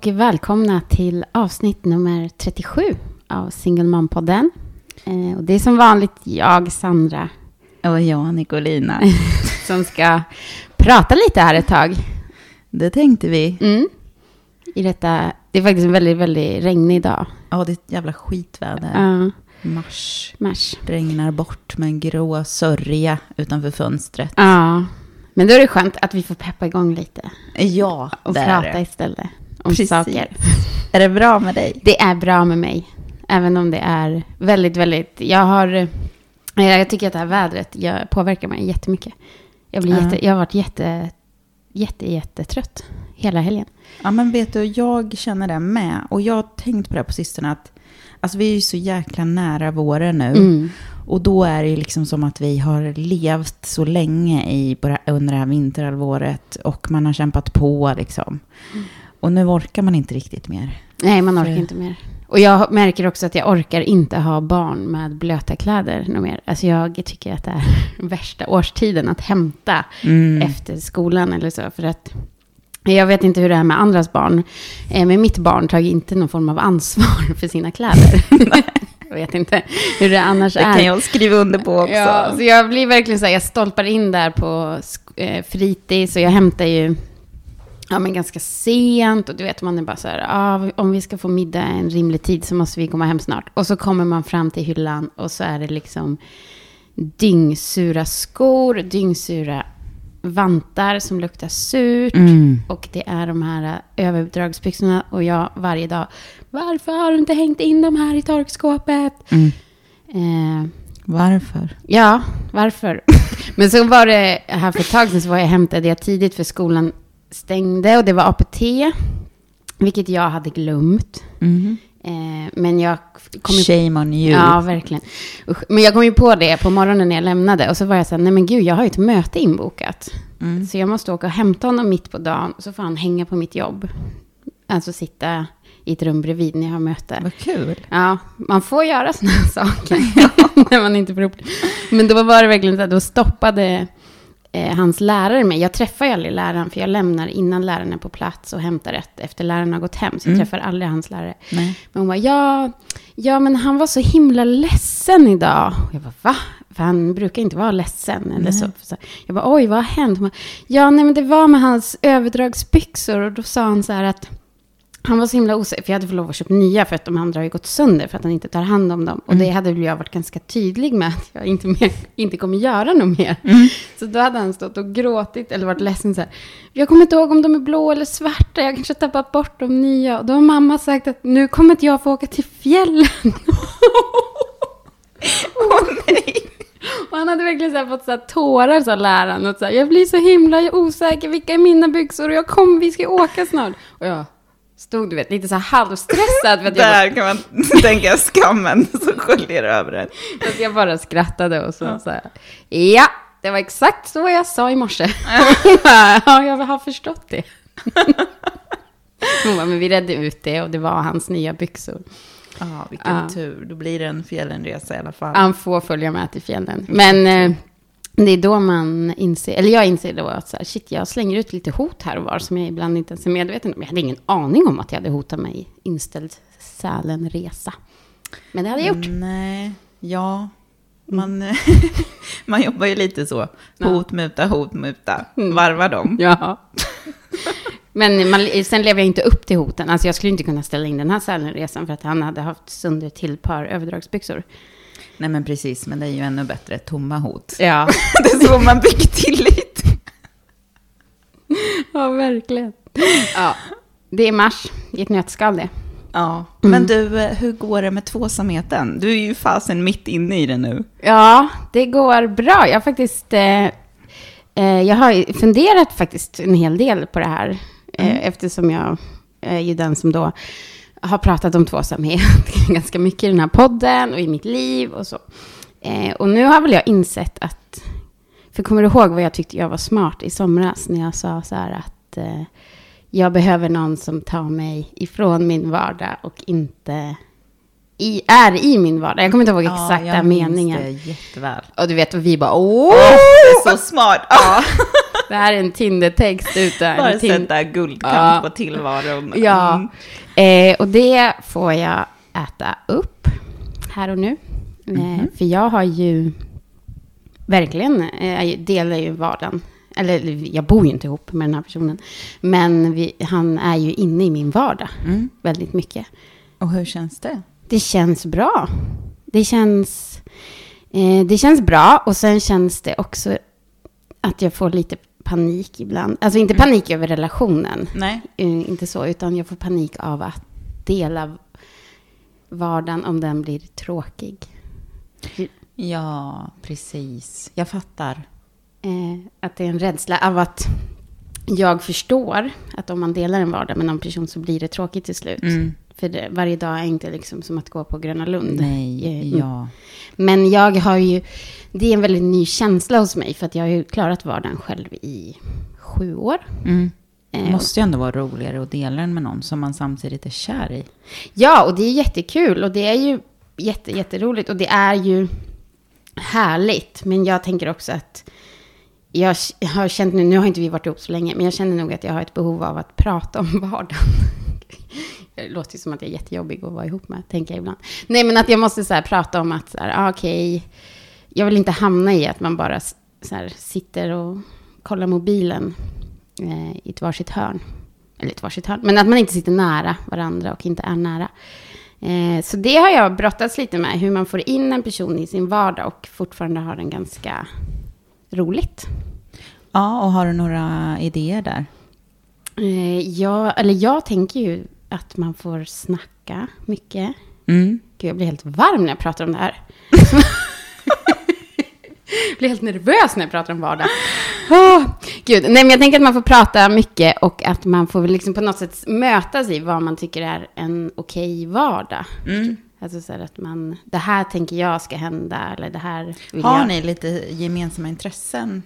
Och välkomna till avsnitt nummer 37 av Single Mom-podden. Eh, och det är som vanligt jag, Sandra, Och jag, Nicolina. som ska prata lite här ett tag. Det tänkte vi. Mm. I detta, det är faktiskt en väldigt, väldigt regnig dag. Ja, det är ett jävla skitväder. Ja, Mars. mars. Regnar bort med en grå sörja utanför fönstret. Ja, men då är det skönt att vi får peppa igång lite Ja, och prata istället om Precis. saker. Är det bra med dig? Det är bra med mig. Även om det är väldigt, väldigt... Jag har... eh, Jag tycker att det här vädret påverkar mig jättemycket. Jag, blir Ja. jätte, jag har varit jätte, jätte, jättetrött hela helgen. Ja, men vet du, jag känner det med. Och jag har tänkt på det på sistone att alltså, vi är ju så jäkla nära våren nu. Mm. Och då är det liksom som att vi har levt så länge i, under det här vinterhalvåret. Och man har kämpat på liksom. Och nu orkar man inte riktigt mer. Nej, man orkar För- inte mer. Och jag märker också att jag orkar inte ha barn med blöta kläder något mer. Alltså jag tycker att det är värsta årstiden att hämta Mm. efter skolan eller så. För att jag vet inte hur det är med andras barn. Eh, Men mitt barn tar inte någon form av ansvar för sina kläder. jag vet inte hur det annars Det är. kan jag skriva under på också. Ja, så jag blir verkligen så här, jag stolpar in där på eh, fritids och jag hämtar ju ja, men ganska sent och du vet man är bara så här, ah, om vi ska få middag en rimlig tid så måste vi komma hem snart. Och så kommer man fram till hyllan och så är det liksom dyngsura skor, dyngsura vantar som luktar surt. Mm. Och det är de här eh, överdragsbyxorna och jag varje dag, varför har du inte hängt in de här i torkskåpet? Mm. Eh, Varför? Ja, varför? Men så var det här för ett tag sedan så var jag hämtade jag tidigt för skolan stängde och det var APT. Vilket jag hade glömt. Mm. Eh, men jag kom ju... Shame on you. Ja, verkligen. Usch. Men jag kom ju på det på morgonen när jag lämnade. Och så var jag så här, nej men gud, jag har ju ett möte inbokat. Mm. Så jag måste åka och hämta honom mitt på dagen. Så får han hänga på mitt jobb. Alltså sitta i ett rum bredvid när jag har möte. Vad kul. Ja, man får göra sådana här saker när man inte får det. Men då var det verkligen så att då stoppade eh, hans lärare mig. Jag träffar ju aldrig läraren, för jag lämnar innan läraren är på plats och hämtar rätt efter läraren har gått hem. Så jag Mm. träffar aldrig hans lärare. Nej. Men hon bara, ja, ja, men han var så himla ledsen idag. Och jag bara, va? För han brukar inte vara ledsen. Eller så. så. Jag bara, oj, vad har hänt? Hon bara, ja, nej, men det var med hans överdragsbyxor. Och då sa han så här att han var så himla osäker, för jag hade fått lov att köpa nya för att de andra har ju gått sönder för att han inte tar hand om dem. Och det hade väl jag varit ganska tydlig med att jag inte, mer, inte kommer göra något mer. Så då hade han stått och gråtit eller varit ledsen så här. Jag kommer inte ihåg om de är blå eller svarta, jag kanske har tappat bort de nya. Och då har mamma sagt att nu kommer inte jag få åka till fjällen. Åh nej. Och han hade verkligen så här fått så här tårar, sa läraren. Och så här, jag blir så himla osäker, vilka är mina byxor? Och jag kommer, vi ska åka snart. Och jag stod, du vet, lite så här halvstressad. För jag, bara, Där kan man tänka skammen som sköljer över en. att jag bara skrattade och så, så här, ja, det var exakt så jag sa i morse. ja, jag har förstått det. Hon bara, men vi redde ut det och det var hans nya byxor. Ja, vilken Ja. tur. Då blir det en fjällenresa i alla fall. Han får följa med till fjällen. Men eh, det är då man inser, eller jag inser då att så här, shit, jag slänger ut lite hot här och var som jag ibland inte ens är medveten om. Jag hade ingen aning om att jag hade hotat mig inställd Sälenresa. Men det hade jag gjort. Nej, ja. Man, man jobbar ju lite så. Hot, muta, hot, muta. Varva dem. Ja. Men man, sen lever jag inte upp till hoten. Alltså jag skulle inte kunna ställa in den här Sälenresan för att han hade haft sönder till par överdragsbyxor. Nej men precis, men det är ju ännu bättre. Tomma hot. Ja, Det är så man bygger tillit. ja verkligen. Ja, det är mars i ett nötskal det. Ja, men du, eh, hur går det med tvåsamheten? Du är ju fasen mitt inne i det nu. Ja, det går bra. Jag har faktiskt... Eh, eh, jag har funderat faktiskt en hel del på det här. Eh, eftersom jag är ju den som då har pratat om tvåsamhet ganska mycket i den här podden och i mitt liv och så. Eh, och nu har väl jag insett att... För kommer du ihåg vad jag tyckte jag var smart i somras när jag sa så här att eh, jag behöver någon som tar mig ifrån min vardag och inte i, är i min vardag. Jag kommer inte ihåg exakta jag minns meningen. det jätteväl. Och du vet, och vi bara åh! Är så smart. Ja. Det här är en Tinder-text ute. Bara sätta guldkant Ja. på tillvaron. Ja, Mm. eh, och det får jag äta upp här och nu. Mhm. Eh, för jag har ju verkligen, eh, delar ju vardagen. Eller jag bor ju inte ihop med den här personen. Men vi, han är ju inne i min vardag Mm. väldigt mycket. Och hur känns det? Det känns bra. Det känns, eh, det känns bra och sen känns det också att jag får lite panik ibland. Alltså inte panik över relationen, Nej. eh, inte så, utan jag får panik av att dela vardagen om den blir tråkig. Ja, precis. Jag fattar. Eh, att det är en rädsla av att jag förstår att om man delar en vardag med någon person så blir det tråkigt till slut. Mm. För det, varje dag är inte liksom som att gå på Gröna Lund. Nej, Eh, ja. Men jag har ju, det är en väldigt ny känsla hos mig för att jag har ju klarat vardagen själv i sju år. Mm. Eh, Det måste ju ändå vara roligare att dela den med någon som man samtidigt är kär i. Ja, och det är jättekul och det är ju jätte, jätteroligt och det är ju härligt. Men jag tänker också att jag har känt nu, nu har inte vi varit ihop så länge, men jag känner nog att jag har ett behov av att prata om vardagen. Det låter ju som att jag är jättejobbig att vara ihop med, tänker jag ibland. Nej, men att jag måste så här prata om att, så här, ah, okej, jag vill inte hamna i att man bara så här, sitter och kollar mobilen eh, i ett varsitt hörn. Eller ett varsitt hörn, men att man inte sitter nära varandra och inte är nära. Eh, så det har jag brottats lite med, hur man får in en person i sin vardag och fortfarande har den ganska roligt. Ja, och har du några idéer där? Eh, jag, eller jag tänker ju att man får snacka mycket. Mm. Gud, jag blir helt varm när jag pratar om det här. jag blir helt nervös när jag pratar om vardag. Åh, Gud. Nej, men jag tänker att man får prata mycket och att man får liksom på något sätt mötas i vad man tycker är en okej vardag. Mm. Alltså så att man, det här tänker jag ska hända, eller det här vill Har jag. ni lite gemensamma intressen?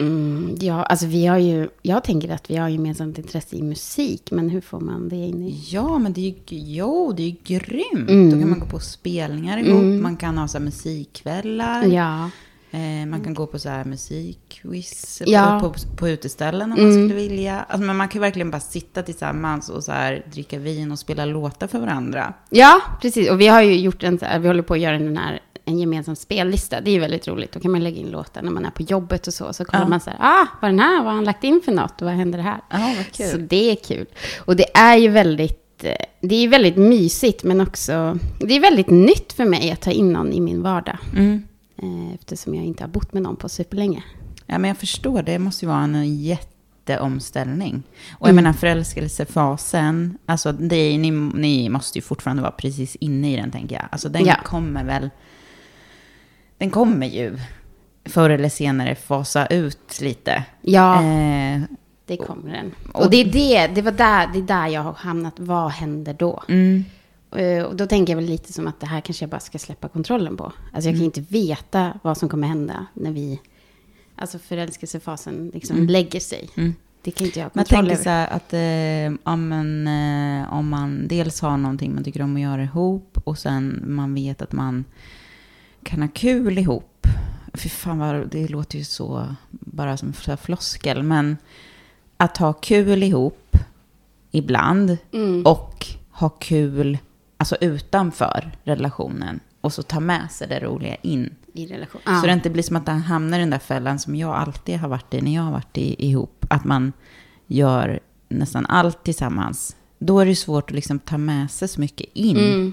Mm, ja, alltså vi har ju, jag tänker att vi har gemensamt intresse i musik, men hur får man det in i? Ja, men det är ju, jo, det är ju grymt. Mm. Då kan man gå på spelningar ihop, Mm. man kan ha så här musikkvällar. Ja, Eh, man kan gå på så här musikquiz Ja. på, på, på uteställen om man Mm. skulle vilja. Alltså, men man kan ju verkligen bara sitta tillsammans och så här, dricka vin och spela låtar för varandra. ja, precis. Och vi har ju gjort en, så här- vi håller på att göra den här, en gemensam spellista. Det är ju väldigt roligt. Då kan man lägga in låtar när man är på jobbet och så. Så kollar Ja. man så här, ah, vad den här, vad har han lagt in för något och vad händer här? Ja, vad kul. Så det är kul. Och det är ju väldigt, eh, det är väldigt mysigt, men också, det är väldigt nytt för mig att ta in någon i min vardag. Mm. Eh, Eftersom jag inte har bott med någon på superlänge. Ja, men jag förstår, det måste ju vara en jätteomställning. Och jag Mm. menar förälskelsefasen, alltså det, ni, ni måste ju fortfarande vara precis inne i den tänker jag. Alltså den Ja. kommer väl, den kommer ju förr eller senare fasa ut lite. Ja, Eh, det kommer den. och- Och det är det, det var där, det är där jag har hamnat. Vad händer då? mm, Eh, Och då tänker jag väl lite som att det här kanske jag bara ska släppa kontrollen på. Alltså jag kan ju inte veta vad som kommer hända när vi, alltså förälskelsefasen liksom lägger sig. mm. Det kan inte jag ha Man kontroll tänker över. så här att eh, ja, men, eh, om man dels har någonting man tycker om att göra ihop och sen man vet att man kan ha kul ihop. Fy fan vad, det låter ju så bara som så floskel, men att ha kul ihop ibland Mm. och ha kul alltså utanför relationen och så ta med sig det roliga in. I relation. Så det inte blir som att han hamnar i den där fällan som jag alltid har varit i när jag har varit i, ihop. Att man gör nästan allt tillsammans. Då är det svårt att liksom ta med sig så mycket in Mm.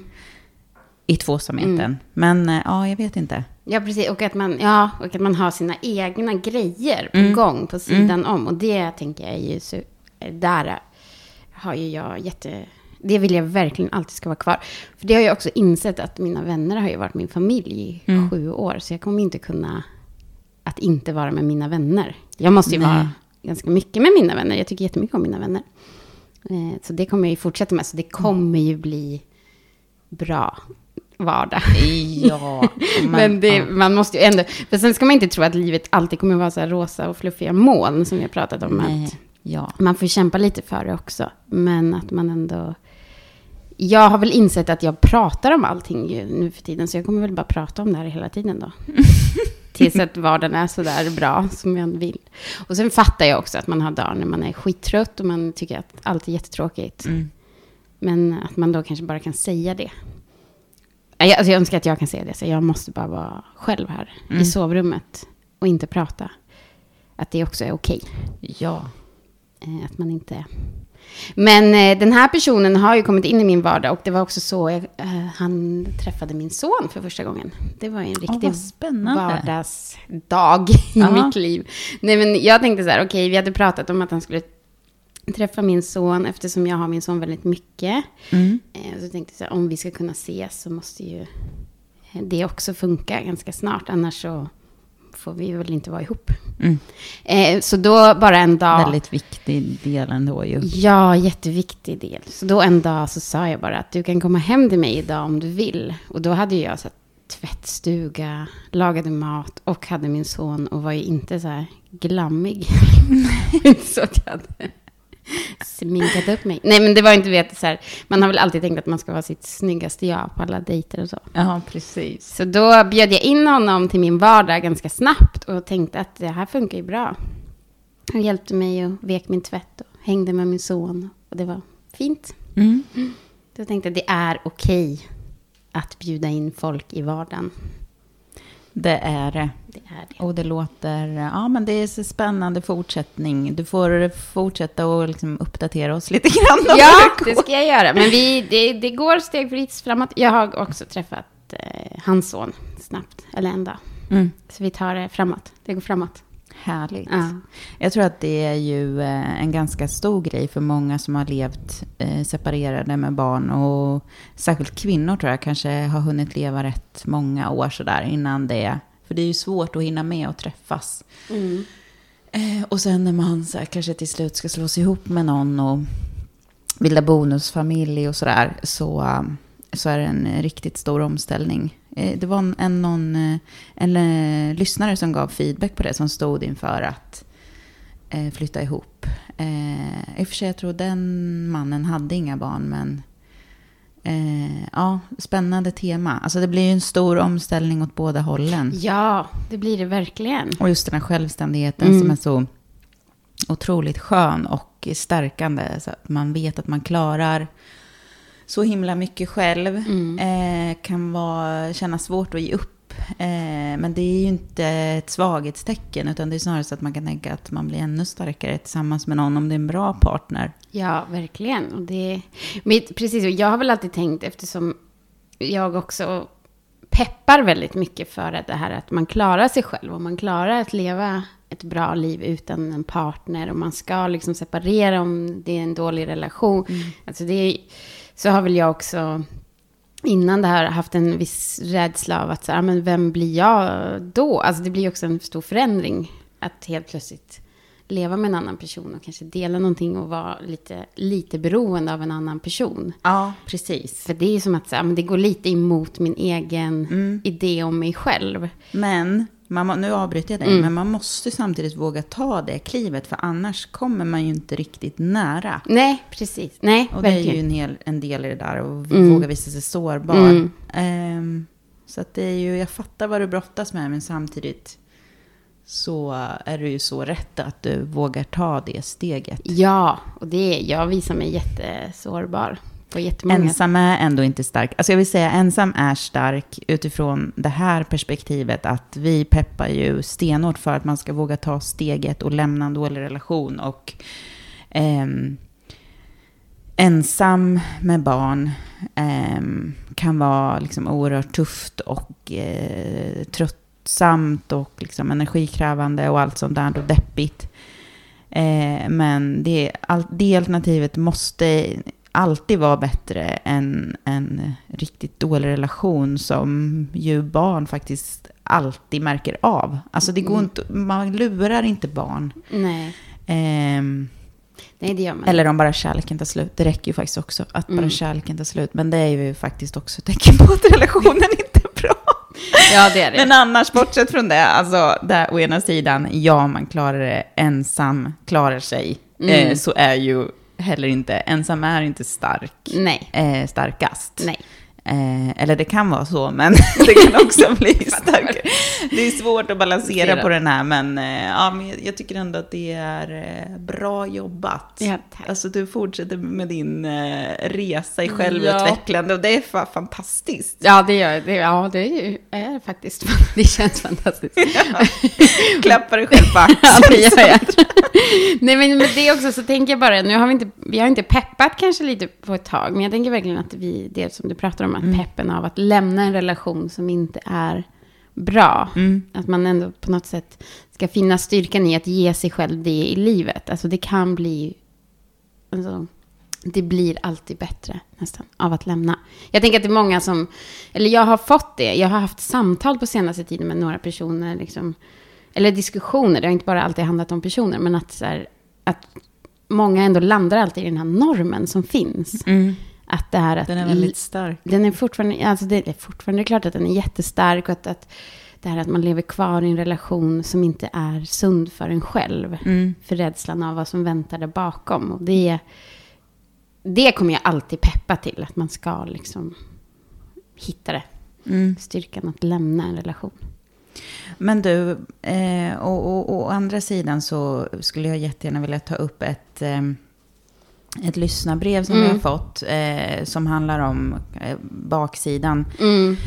I tvåsamheten. Men eh, ja, jag vet inte. Ja, precis. Och att, man, ja, och att man har sina egna grejer på Mm. gång på sidan om. Och det tänker jag är ju... Så, där har ju jag jätte... Det vill jag verkligen alltid ska vara kvar. För det har jag också insett att mina vänner har ju varit min familj i Mm. sju år. Så jag kommer inte kunna att inte vara med mina vänner. Jag måste ju Nej. vara ganska mycket med mina vänner. Jag tycker jättemycket om mina vänner. Eh, Så det kommer jag ju fortsätta med. Så det kommer ju bli bra vardag. Ja, Men, det, man måste ju ändå... För sen ska man inte tro att livet alltid kommer vara så här rosa och fluffiga moln som vi har pratat om. Nej, Att ja. man får kämpa lite för det också. Men att man ändå... Jag har väl insett att jag pratar om allting ju nu för tiden. Så jag kommer väl bara prata om det här hela tiden då. tills att vardagen är sådär bra som man vill. Och sen fattar jag också att man har dagar när man är skittrött och man tycker att allt är jättetråkigt. Mm. Men att man då kanske bara kan säga det. Jag, alltså jag önskar att jag kan säga det, så jag måste bara vara själv här Mm. i sovrummet och inte prata. Att det också är okej. Ja. Eh, Att man inte... Men eh, den här personen har ju kommit in i min vardag och det var också så jag, eh, han träffade min son för första gången. Det var ju en riktig spännande. vardagsdag i Ja. mitt liv. Nej, men jag tänkte så här, okej, vi hade pratat om att han skulle träffa min son eftersom jag har min son väldigt mycket. Mm. Eh, Så tänkte jag om vi ska kunna ses så måste ju det också funka ganska snart. Annars så får vi väl inte vara ihop. Mm. Eh, Så då bara en dag. Väldigt viktig del ändå ju. Ja, jätteviktig del. Så då en dag så sa jag bara att du kan komma hem till mig idag om du vill. Och då hade jag så tvättstuga, lagade mat och hade min son och var ju inte så här glammig. Så att jag hade sminkat upp mig. Nej, men det var inte vet, så här, man har väl alltid tänkt att man ska vara sitt snyggaste jag på alla dejter och så. Ja, precis. Så då bjöd jag in honom till min vardag ganska snabbt och tänkte att det här funkar ju bra. Han hjälpte mig och vek min tvätt och hängde med min son. Och det var fint. Mm. Då tänkte jag att det är okej att bjuda in folk i vardagen. Det är det. Det är det. Och det låter, ja men det är så spännande fortsättning. Du får fortsätta och liksom uppdatera oss lite grann. Ja, det går. ska jag göra. Men vi, det, det går stegvis framåt. Jag har också träffat eh, hans son snabbt, eller en dag. Mm. Så vi tar det framåt. Det går framåt. Härligt. Ja. Jag tror att det är ju eh, en ganska stor grej för många som har levt eh, separerade med barn. Och särskilt kvinnor tror jag kanske har hunnit leva rätt många år sådär innan det. För det är ju svårt att hinna med och träffas. Mm. Eh, och sen när man så här, kanske till slut ska slås ihop med någon och bilda bonusfamilj och sådär. Så, så är det en riktigt stor omställning. Eh, det var en, någon, eh, en eh, lyssnare som gav feedback på det. Som stod inför att flytta ihop. I och för sig, jag tror den mannen hade inga barn. Men ja, spännande tema. Alltså det blir ju en stor omställning åt båda hållen. ja, det blir det verkligen. Och just den här självständigheten Mm. som är så otroligt skön och stärkande. Så att man vet att man klarar så himla mycket själv. Mm. Eh, kan vara, kännas svårt att ge upp. Eh, men det är ju inte ett svaghetstecken. Utan det är snarare så att man kan tänka att man blir ännu starkare tillsammans med någon om det är en bra partner. Ja, verkligen. Och det, men precis, och jag har väl alltid tänkt, eftersom jag också peppar väldigt mycket för det här att man klarar sig själv och man klarar att leva ett bra liv utan en partner och man ska liksom separera om det är en dålig relation. Alltså det är, så har väl jag också innan det här haft en viss rädsla av att så här, "Ah, men vem blir jag då? Alltså det blir också en stor förändring att helt plötsligt leva med en annan person och kanske dela någonting och vara lite, lite beroende av en annan person. Ja, precis. För det är som att så här, men det går lite emot min egen Mm. idé om mig själv. Men, man, nu avbryter jag dig, Mm. men man måste samtidigt våga ta det klivet. För annars kommer man ju inte riktigt nära. Nej, precis. Nej, Och det är verkligen. ju en, hel, en del i det där och Mm. våga visa sig sårbar. Mm. Ehm, så att det är ju, jag fattar vad du brottas med, men samtidigt så är det ju så rätt att du vågar ta det steget. Ja, och det, jag visar mig jättesårbar Ensam är ändå inte stark. Alltså jag vill säga ensam är stark utifrån det här perspektivet att vi peppar ju stenhårt för att man ska våga ta steget och lämna en dålig relation. Och eh, ensam med barn eh, kan vara liksom oerhört tufft och eh, tröttsamt och liksom energikrävande och allt sånt där och deppigt. Eh, men det, all, det alternativet måste alltid vara bättre än en riktigt dålig relation som ju barn faktiskt alltid märker av. Alltså det går Mm. inte, man lurar inte barn. Nej, Ehm, nej det gör man eller om bara kärleken tar slut. Det räcker ju faktiskt också att bara Mm. kärleken tar slut. Men det är ju faktiskt också ett tecken på att relationen inte är bra. Ja, det är det. Men annars, bortsett från det, alltså där å ena sidan, ja man klarar det, ensam klarar sig, Mm. eh, så är ju heller inte, ensam är inte stark, Nej, eh, starkast. nej. Eh, eller det kan vara så, men det kan också bli starkare. Det är svårt att balansera på den här, men, eh, ja, men jag, tycker ändå att det är eh, bra jobbat. Ja, alltså du fortsätter med din eh, resa i självutvecklande ja. och det är fa fantastiskt. Ja, det gör det. Ja, det är, ju, är faktiskt, det känns fantastiskt. Klappar dig själv på axeln. ja, det gör jag. Nej, men med det också så tänker jag bara, nu har vi inte, vi har inte peppat kanske lite på ett tag, men jag tänker verkligen att vi, det som du pratar om, att mm. peppen av att lämna en relation som inte är bra. Mm. Att man ändå på något sätt ska finna styrkan i att ge sig själv det i livet. Alltså det kan bli... Alltså, det blir alltid bättre nästan av att lämna. Jag tänker att det är många som... Eller jag har fått det. Jag har haft samtal på senaste tiden med några personer. Liksom, eller diskussioner. Det har inte bara alltid handlat om personer. Men att, så här, att många ändå landar alltid i den här normen som finns. Mm. Att det här att, den är väldigt stark. Den är fortfarande, alltså det är fortfarande klart att den är jättestark. Och att, att det här att man lever kvar i en relation som inte är sund för en själv. Mm. För rädslan av vad som väntar där bakom. Och det, det kommer jag alltid peppa till. Att man ska liksom hitta det. Mm. Styrkan att lämna en relation. Men du, eh, och, och, och, å andra sidan så skulle jag jättegärna vilja ta upp ett... Eh, ett lyssnarbrev som mm. vi har fått eh, som handlar om eh, baksidan. Mm.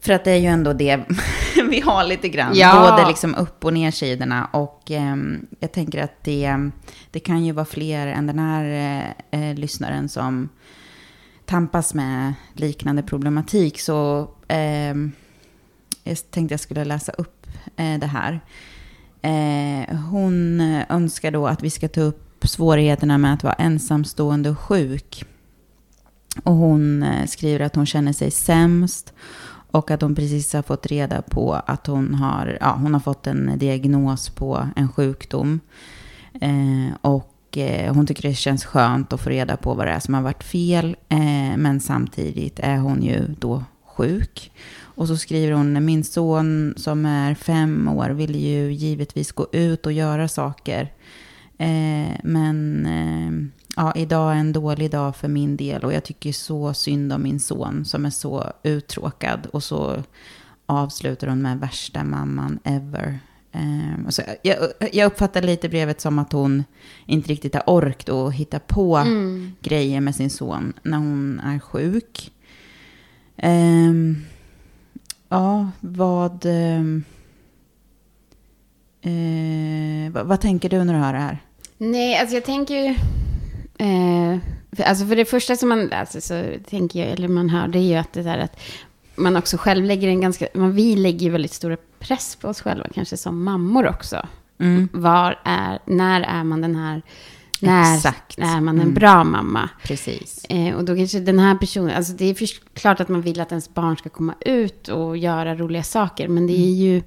För att det är ju ändå det vi har lite grann. Ja. Både liksom upp och ner sidorna. Och eh, jag tänker att det, det kan ju vara fler än den här eh, eh, lyssnaren som tampas med liknande problematik. Så ehm, jag tänkte jag skulle läsa upp eh, det här. hon önskar då att vi ska ta upp svårigheterna med att vara ensamstående och sjuk. Och hon eh, skriver att hon känner sig sämst och att hon precis har fått reda på att hon har, ja, hon har fått en diagnos på en sjukdom. Eh, och eh, hon tycker det känns skönt att få reda på vad det är som har varit fel. Eh, men samtidigt är hon ju då sjuk. Och så skriver hon, min son som är fem år vill ju givetvis gå ut och göra saker. Eh, men eh, ja, idag är en dålig dag för min del och jag tycker så synd om min son som är så uttråkad. Och så avslutar hon med värsta mamman ever. Eh, alltså, jag, jag uppfattar lite brevet som att hon inte riktigt har orkat att hitta på mm. grejer med sin son när hon är sjuk. Eh, ja, vad... Eh, vad, vad tänker du när du hör det här? Nej, alltså jag tänker ju... Eh, för, alltså för det första som man läser så tänker jag, eller man hör, det är ju att det är att man också själv lägger en ganska... Man, vi lägger ju väldigt stor press på oss själva, kanske som mammor också. Mm. Var är, när är man den här... När Exakt. är man en mm. bra mamma? Precis. Eh, och då kanske den här personen, alltså det är klart att man vill att ens barn ska komma ut och göra roliga saker, men det är ju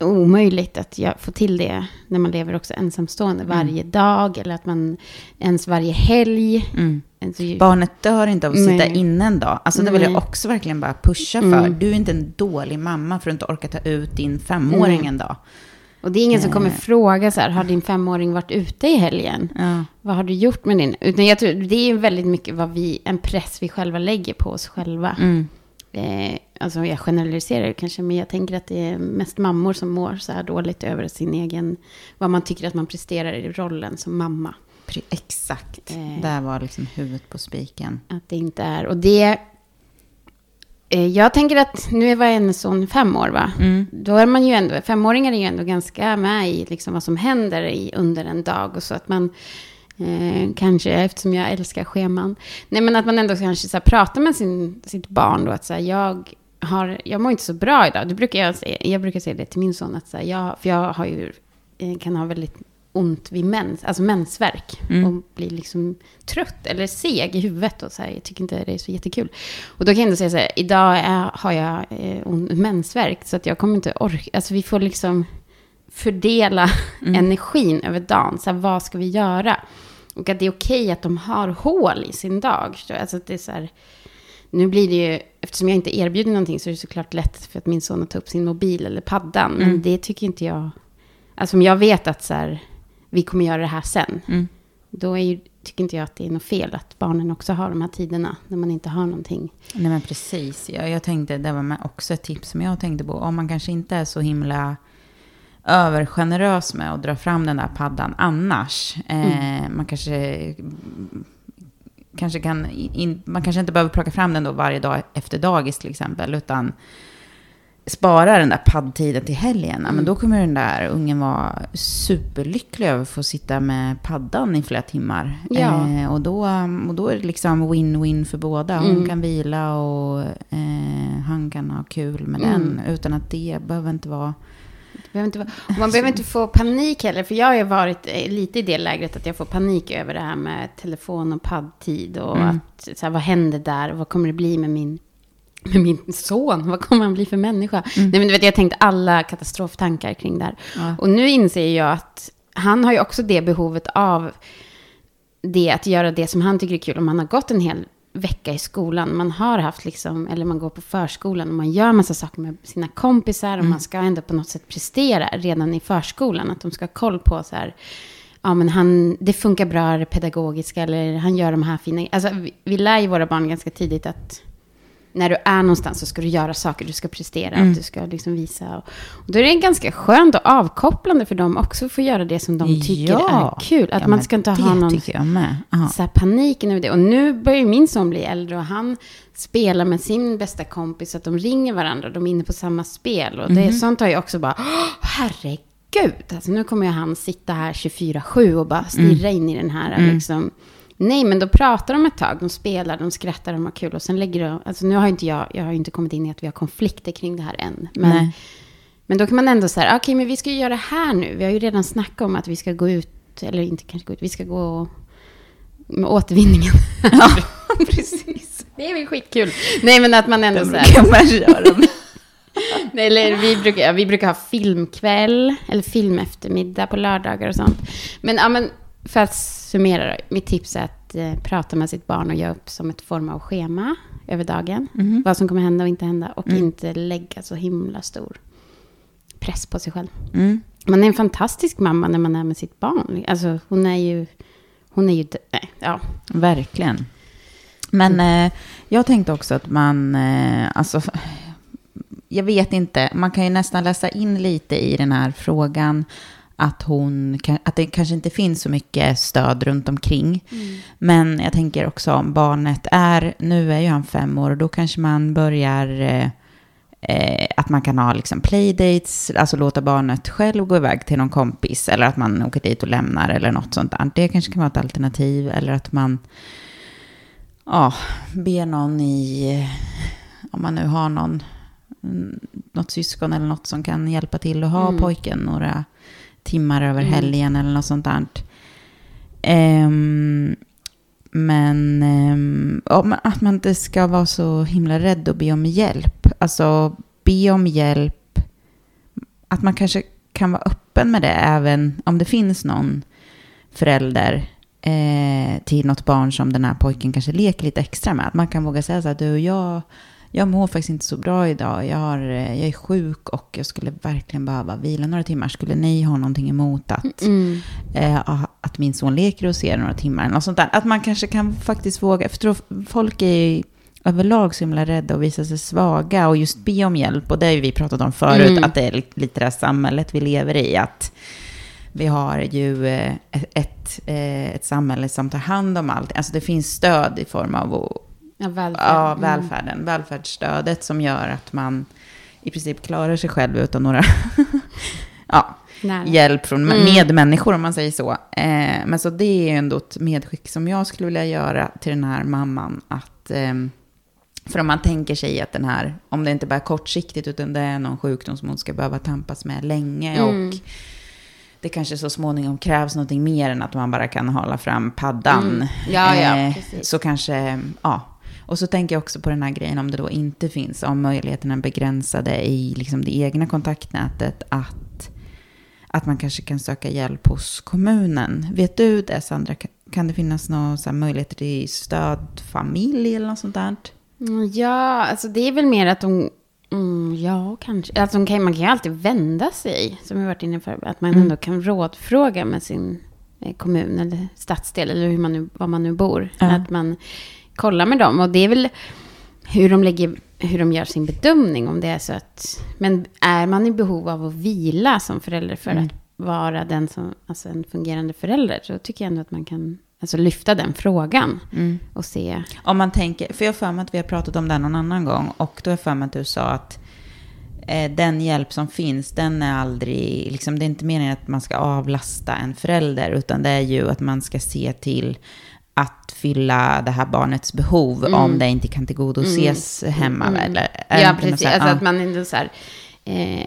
omöjligt att få till det när man lever också ensamstående mm. varje dag eller att man ens varje helg. Mm. Alltså, Barnet dör inte av att sitta inne en dag. Alltså det vill jag också verkligen bara pusha för. Mm. Du är inte en dålig mamma för att inte orkar ta ut din femåring en dag. Och det är ingen som kommer eh. fråga så här, har din femåring varit ute i helgen? Ja. Vad har du gjort med din? Utan jag tror, det är väldigt mycket vad vi, en press vi själva lägger på oss själva. Mm. Eh, alltså jag generaliserar kanske, men jag tänker att det är mest mammor som mår så här dåligt över sin egen, vad man tycker att man presterar i rollen som mamma. Exakt, eh, där var liksom huvudet på spiken. Att det inte är, och det, eh, jag tänker att, nu var en son fem år va? Mm. Då är man ju ändå, femåringar är ju ändå ganska med i liksom vad som händer i, under en dag och så att man, Eh, kanske eftersom jag älskar scheman. Nej, men att man ändå kanske så pratar med sin, sitt barn då. Att så här, jag, har, jag mår inte så bra idag. Det brukar jag, säga, jag brukar säga det till min son. Att så här, jag, för jag har ju, eh, kan ha väldigt ont vid mens, alltså mensvärk. Mm. Och bli liksom trött eller seg i huvudet. Och så här, jag tycker inte det är så jättekul. Och då kan jag ändå säga så här, idag är, har jag eh, mensvärk. Så att jag kommer inte orka, alltså vi får liksom fördela mm. energin över dagen. Så här, vad ska vi göra? Och att det är okej att de har hål i sin dag. Alltså att det är så här, nu blir det ju, eftersom jag inte erbjuder någonting så är det såklart lätt för att min son att ta upp sin mobil eller paddan. Mm. Men det tycker inte jag, alltså om jag vet att så här, vi kommer göra det här sen. Mm. Då ju, tycker inte jag att det är något fel att barnen också har de här tiderna när man inte har någonting. Nej men precis. Jag, jag tänkte, det var också ett tips som jag tänkte på. Om man kanske inte är så himla övergenerös med att dra fram den där paddan annars. Eh, man kanske kanske kan, in, man kanske inte behöver plocka fram den då varje dag efter dagis till exempel, utan spara den där paddtiden till helgen, mm. men då kommer den där ungen vara superlycklig över att få sitta med paddan i flera timmar. Ja. Eh, och, då, och då är det liksom win-win för båda. Hon mm. kan vila och eh, han kan ha kul med mm. den, utan att det behöver inte vara behöver inte man behöver inte få panik heller, för jag har ju varit eh, lite i det lägret att jag får panik över det här med telefon och paddtid och mm. att, så här, vad händer där och vad kommer det bli med min, med min son? Vad kommer han bli för människa? Mm. Nej, men du vet, jag tänkte alla katastroftankar kring det här. Ja. Och nu inser jag att han har ju också det behovet av det, att göra det som han tycker är kul. Om han har gått en hel vecka i skolan. Man har haft liksom, eller man går på förskolan och man gör massa saker med sina kompisar och mm. man ska ändå på något sätt prestera redan i förskolan. Att de ska ha koll på så här, ja men han, det funkar bra det pedagogiska eller han gör de här fina, alltså vi, vi lär ju våra barn ganska tidigt att när du är någonstans så ska du göra saker, du ska prestera, mm. du ska liksom visa. Och, och då är det ganska skönt och avkopplande för dem också att få göra det som de tycker ja. är kul. Att ja, man ska inte ha någon så här paniken över det. Och nu börjar min son bli äldre och han spelar med sin bästa kompis, att de ringer varandra, de är inne på samma spel. Och det, mm. sånt har jag också bara, herregud, alltså nu kommer han sitta här 24-7 och bara stirra mm. in i den här mm. liksom, Nej, men då pratar de ett tag. De spelar, de skrattar, de har kul. Och sen lägger de... Alltså nu har inte jag... Jag har inte kommit in i att vi har konflikter kring det här än. Men, men då kan man ändå säga, okej, okay, men vi ska ju göra det här nu. Vi har ju redan snackat om att vi ska gå ut, eller inte kanske gå ut, vi ska gå med återvinningen. Ja, precis. Det är väl skitkul. Nej, men att man ändå så här... eller vi brukar, vi brukar ha filmkväll, eller filmeftermiddag på lördagar och sånt. Men, ja, men för att summera, mitt tips är att eh, prata med sitt barn och göra upp som ett form av schema över dagen. Mm. Vad som kommer hända och inte hända. Och mm. inte lägga så himla stor press på sig själv. Mm. Man är en fantastisk mamma när man är med sitt barn. Alltså hon är ju... Hon är ju... Nej, ja. Verkligen. Men eh, jag tänkte också att man... Eh, alltså, jag vet inte. Man kan ju nästan läsa in lite i den här frågan att, hon, att det kanske inte finns så mycket stöd runt omkring. Mm. Men jag tänker också om barnet är, nu är ju han fem år, och då kanske man börjar eh, eh, att man kan ha liksom playdates, alltså låta barnet själv gå iväg till någon kompis, eller att man åker dit och lämnar eller något sånt där. Det kanske kan vara ett alternativ, eller att man ja, ber någon i, om man nu har någon, något syskon eller något som kan hjälpa till att ha mm. pojken några timmar över mm. helgen eller något sånt där. Um, men um, att man inte ska vara så himla rädd att be om hjälp. Alltså be om hjälp. Att man kanske kan vara öppen med det även om det finns någon förälder eh, till något barn som den här pojken kanske leker lite extra med. Att man kan våga säga så här, du, jag jag mår faktiskt inte så bra idag. Jag, har, eh, jag är sjuk och jag skulle verkligen behöva vila några timmar. Skulle ni ha någonting emot att, mm. eh, att min son leker och ser några timmar? Något sånt där. Att man kanske kan faktiskt våga. För folk är överlag så himla rädda att visa sig svaga och just be om hjälp. Och det har ju vi pratat om förut, mm. att det är lite det här samhället vi lever i. Att vi har ju eh, ett, ett, eh, ett samhälle som tar hand om allt. Alltså det finns stöd i form av Ja, välfärd. ja, välfärden. Mm. Välfärdsstödet som gör att man i princip klarar sig själv utan några ja, hjälp från mm. medmänniskor, om man säger så. Eh, men så det är ändå ett medskick som jag skulle vilja göra till den här mamman. Att, eh, för om man tänker sig att den här, om det inte bara är kortsiktigt, utan det är någon sjukdom som hon ska behöva tampas med länge. Mm. och det kanske så småningom krävs någonting mer än att man bara kan hålla fram paddan. Mm. Ja, ja, eh, så kanske, ja, och så tänker jag också på den här grejen om det då inte finns, om möjligheterna är begränsade i liksom det egna kontaktnätet, att, att man kanske kan söka hjälp hos kommunen. Vet du det Sandra? Kan det finnas några möjligheter till stödfamilj eller något sånt där? Mm, ja, alltså det är väl mer att de Mm, ja, kanske. Alltså, man kan ju alltid vända sig, som vi varit inne på, att man mm. ändå kan rådfråga med sin eh, kommun eller stadsdel eller hur man nu, var man nu bor. Ja. Att man kollar med dem. Och det är väl hur de, lägger, hur de gör sin bedömning. Om det är så att, men är man i behov av att vila som förälder för Mm. att vara den som, alltså en fungerande förälder. Så tycker jag ändå att man kan alltså lyfta den frågan. Mm. Och se. Om man tänker, för jag har för mig att vi har pratat om det någon annan gång och då har jag för mig att du sa att eh, den hjälp som finns, den är aldrig, liksom, det är inte meningen att man ska avlasta en förälder, utan det är ju att man ska se till att fylla det här barnets behov om det inte kan tillgodoses hemma. Eller, är det Ja, inte något precis. här- Alltså ja. att man ändå så här, eh,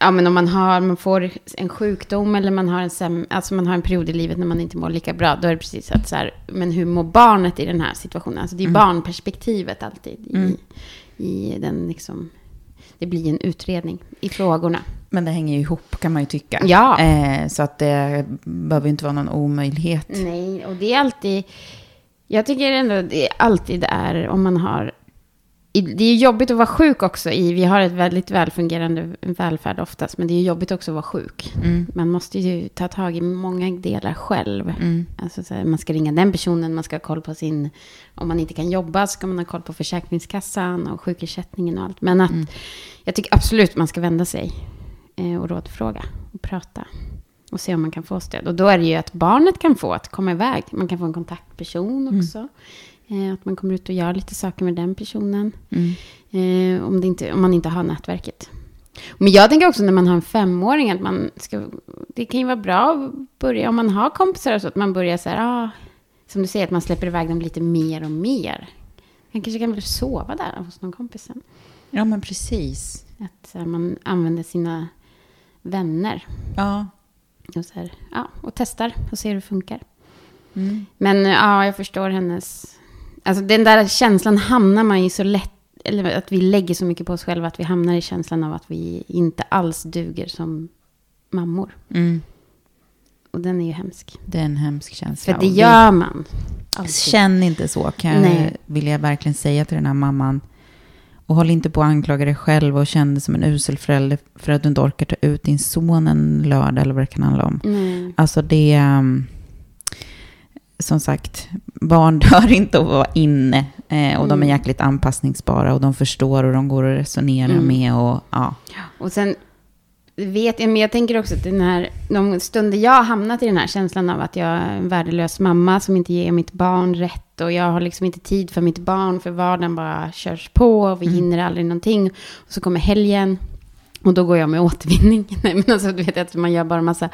ja men om man har, man får en sjukdom eller man har en, säm, alltså man har en period i livet när man inte mår lika bra, då är det precis att så här, men hur mår barnet i den här situationen? Alltså det är ju barnperspektivet alltid i, i den liksom, det blir en utredning i frågorna. Men det hänger ju ihop kan man ju tycka. Ja. Eh, så att det behöver inte vara någon omöjlighet. Nej, och det är alltid... Jag tycker ändå det är alltid är om man har... Det är jobbigt att vara sjuk också. I, vi har ett väldigt välfungerande välfärd oftast, men det är jobbigt också att vara sjuk. Mm. Man måste ju ta tag i många delar själv. Mm. Alltså så här, man ska ringa den personen, man ska ha koll på sin... Om man inte kan jobba ska man ha koll på Försäkringskassan och sjukersättningen och allt. Men att jag tycker absolut man ska vända sig eh, och rådfråga och prata. Och se om man kan få stöd. Och då är det ju att barnet kan få att komma iväg. Man kan få en kontaktperson också. Eh, att man kommer ut och gör lite saker med den personen. Mm. Eh, om, inte, om man inte har nätverket. Men jag tänker också när man har en femåring att man ska... Det kan ju vara bra att börja, om man har kompisar och så, att man börjar så här, ah, som du säger, att man släpper iväg dem lite mer och mer. Man kanske kan väl sova där hos någon kompis sen. Ja, men precis. Att här, man använder sina vänner Ja. och, så här, ja, och testar och ser hur det funkar. Mm. Men ja, jag förstår hennes... Alltså den där känslan hamnar man ju så lätt... Eller att vi lägger så mycket på oss själva att vi hamnar i känslan av att vi inte alls duger som mammor. Mm. Och den är ju hemsk. Det är en hemsk känsla. För det gör man. Alltid. Känn inte så, kan jag, vill jag verkligen säga till den här mamman. Och håll inte på att anklaga dig själv och känn dig som en usel förälder för att du inte orkar ta ut din son en lördag eller vad det kan handla om. Nej. Alltså det... um, Som sagt, barn dör inte att vara inne. Eh, och de är Mm. jäkligt anpassningsbara och de förstår och de går att resonera Mm. med. Och, ja. Och sen vet jag, men jag tänker också att den här, de stunder jag har hamnat i den här känslan av att jag är en värdelös mamma som inte ger mitt barn rätt och jag har liksom inte tid för mitt barn för vardagen bara körs på och vi hinner aldrig någonting. Och så kommer helgen och då går jag med återvinning. Nej men alltså du vet att man gör bara massa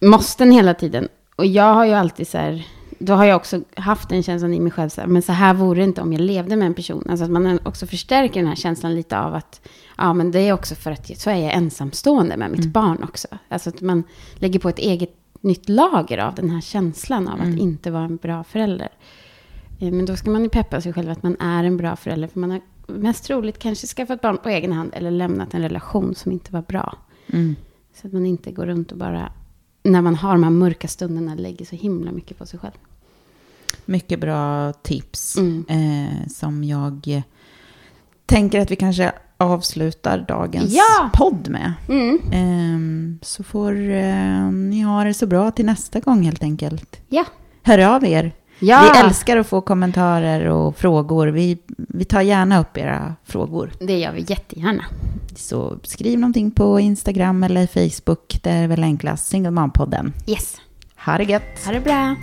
måsten hela tiden. Och jag har ju alltid så här, då har jag också haft den känslan i mig själv, så här, men så här vore det inte om jag levde med en person. Alltså att man också förstärker den här känslan lite av att, ja men det är också för att så är jag ensamstående med mitt barn också. Alltså att man lägger på ett eget nytt lager av den här känslan av att inte vara en bra förälder. Eh, Men då ska man ju peppa sig själv att man är en bra förälder, för man har mest troligt kanske skaffat barn på egen hand eller lämnat en relation som inte var bra. Mm. Så att man inte går runt och bara, när man har de här mörka stunderna, lägger så himla mycket på sig själv. Mycket bra tips Mm. eh, som jag eh, tänker att vi kanske avslutar dagens Ja! podd med. Mm. Ehm, så får eh, ni ha det så bra till nästa gång helt enkelt. Ja. Hör av er. Ja. Vi älskar att få kommentarer och frågor. Vi, vi tar gärna upp era frågor. Det gör vi jättegärna. Så skriv någonting på Instagram eller Facebook. Det är väl enklast. Single Mom-podden. Yes. Ha det gött! Ha det bra.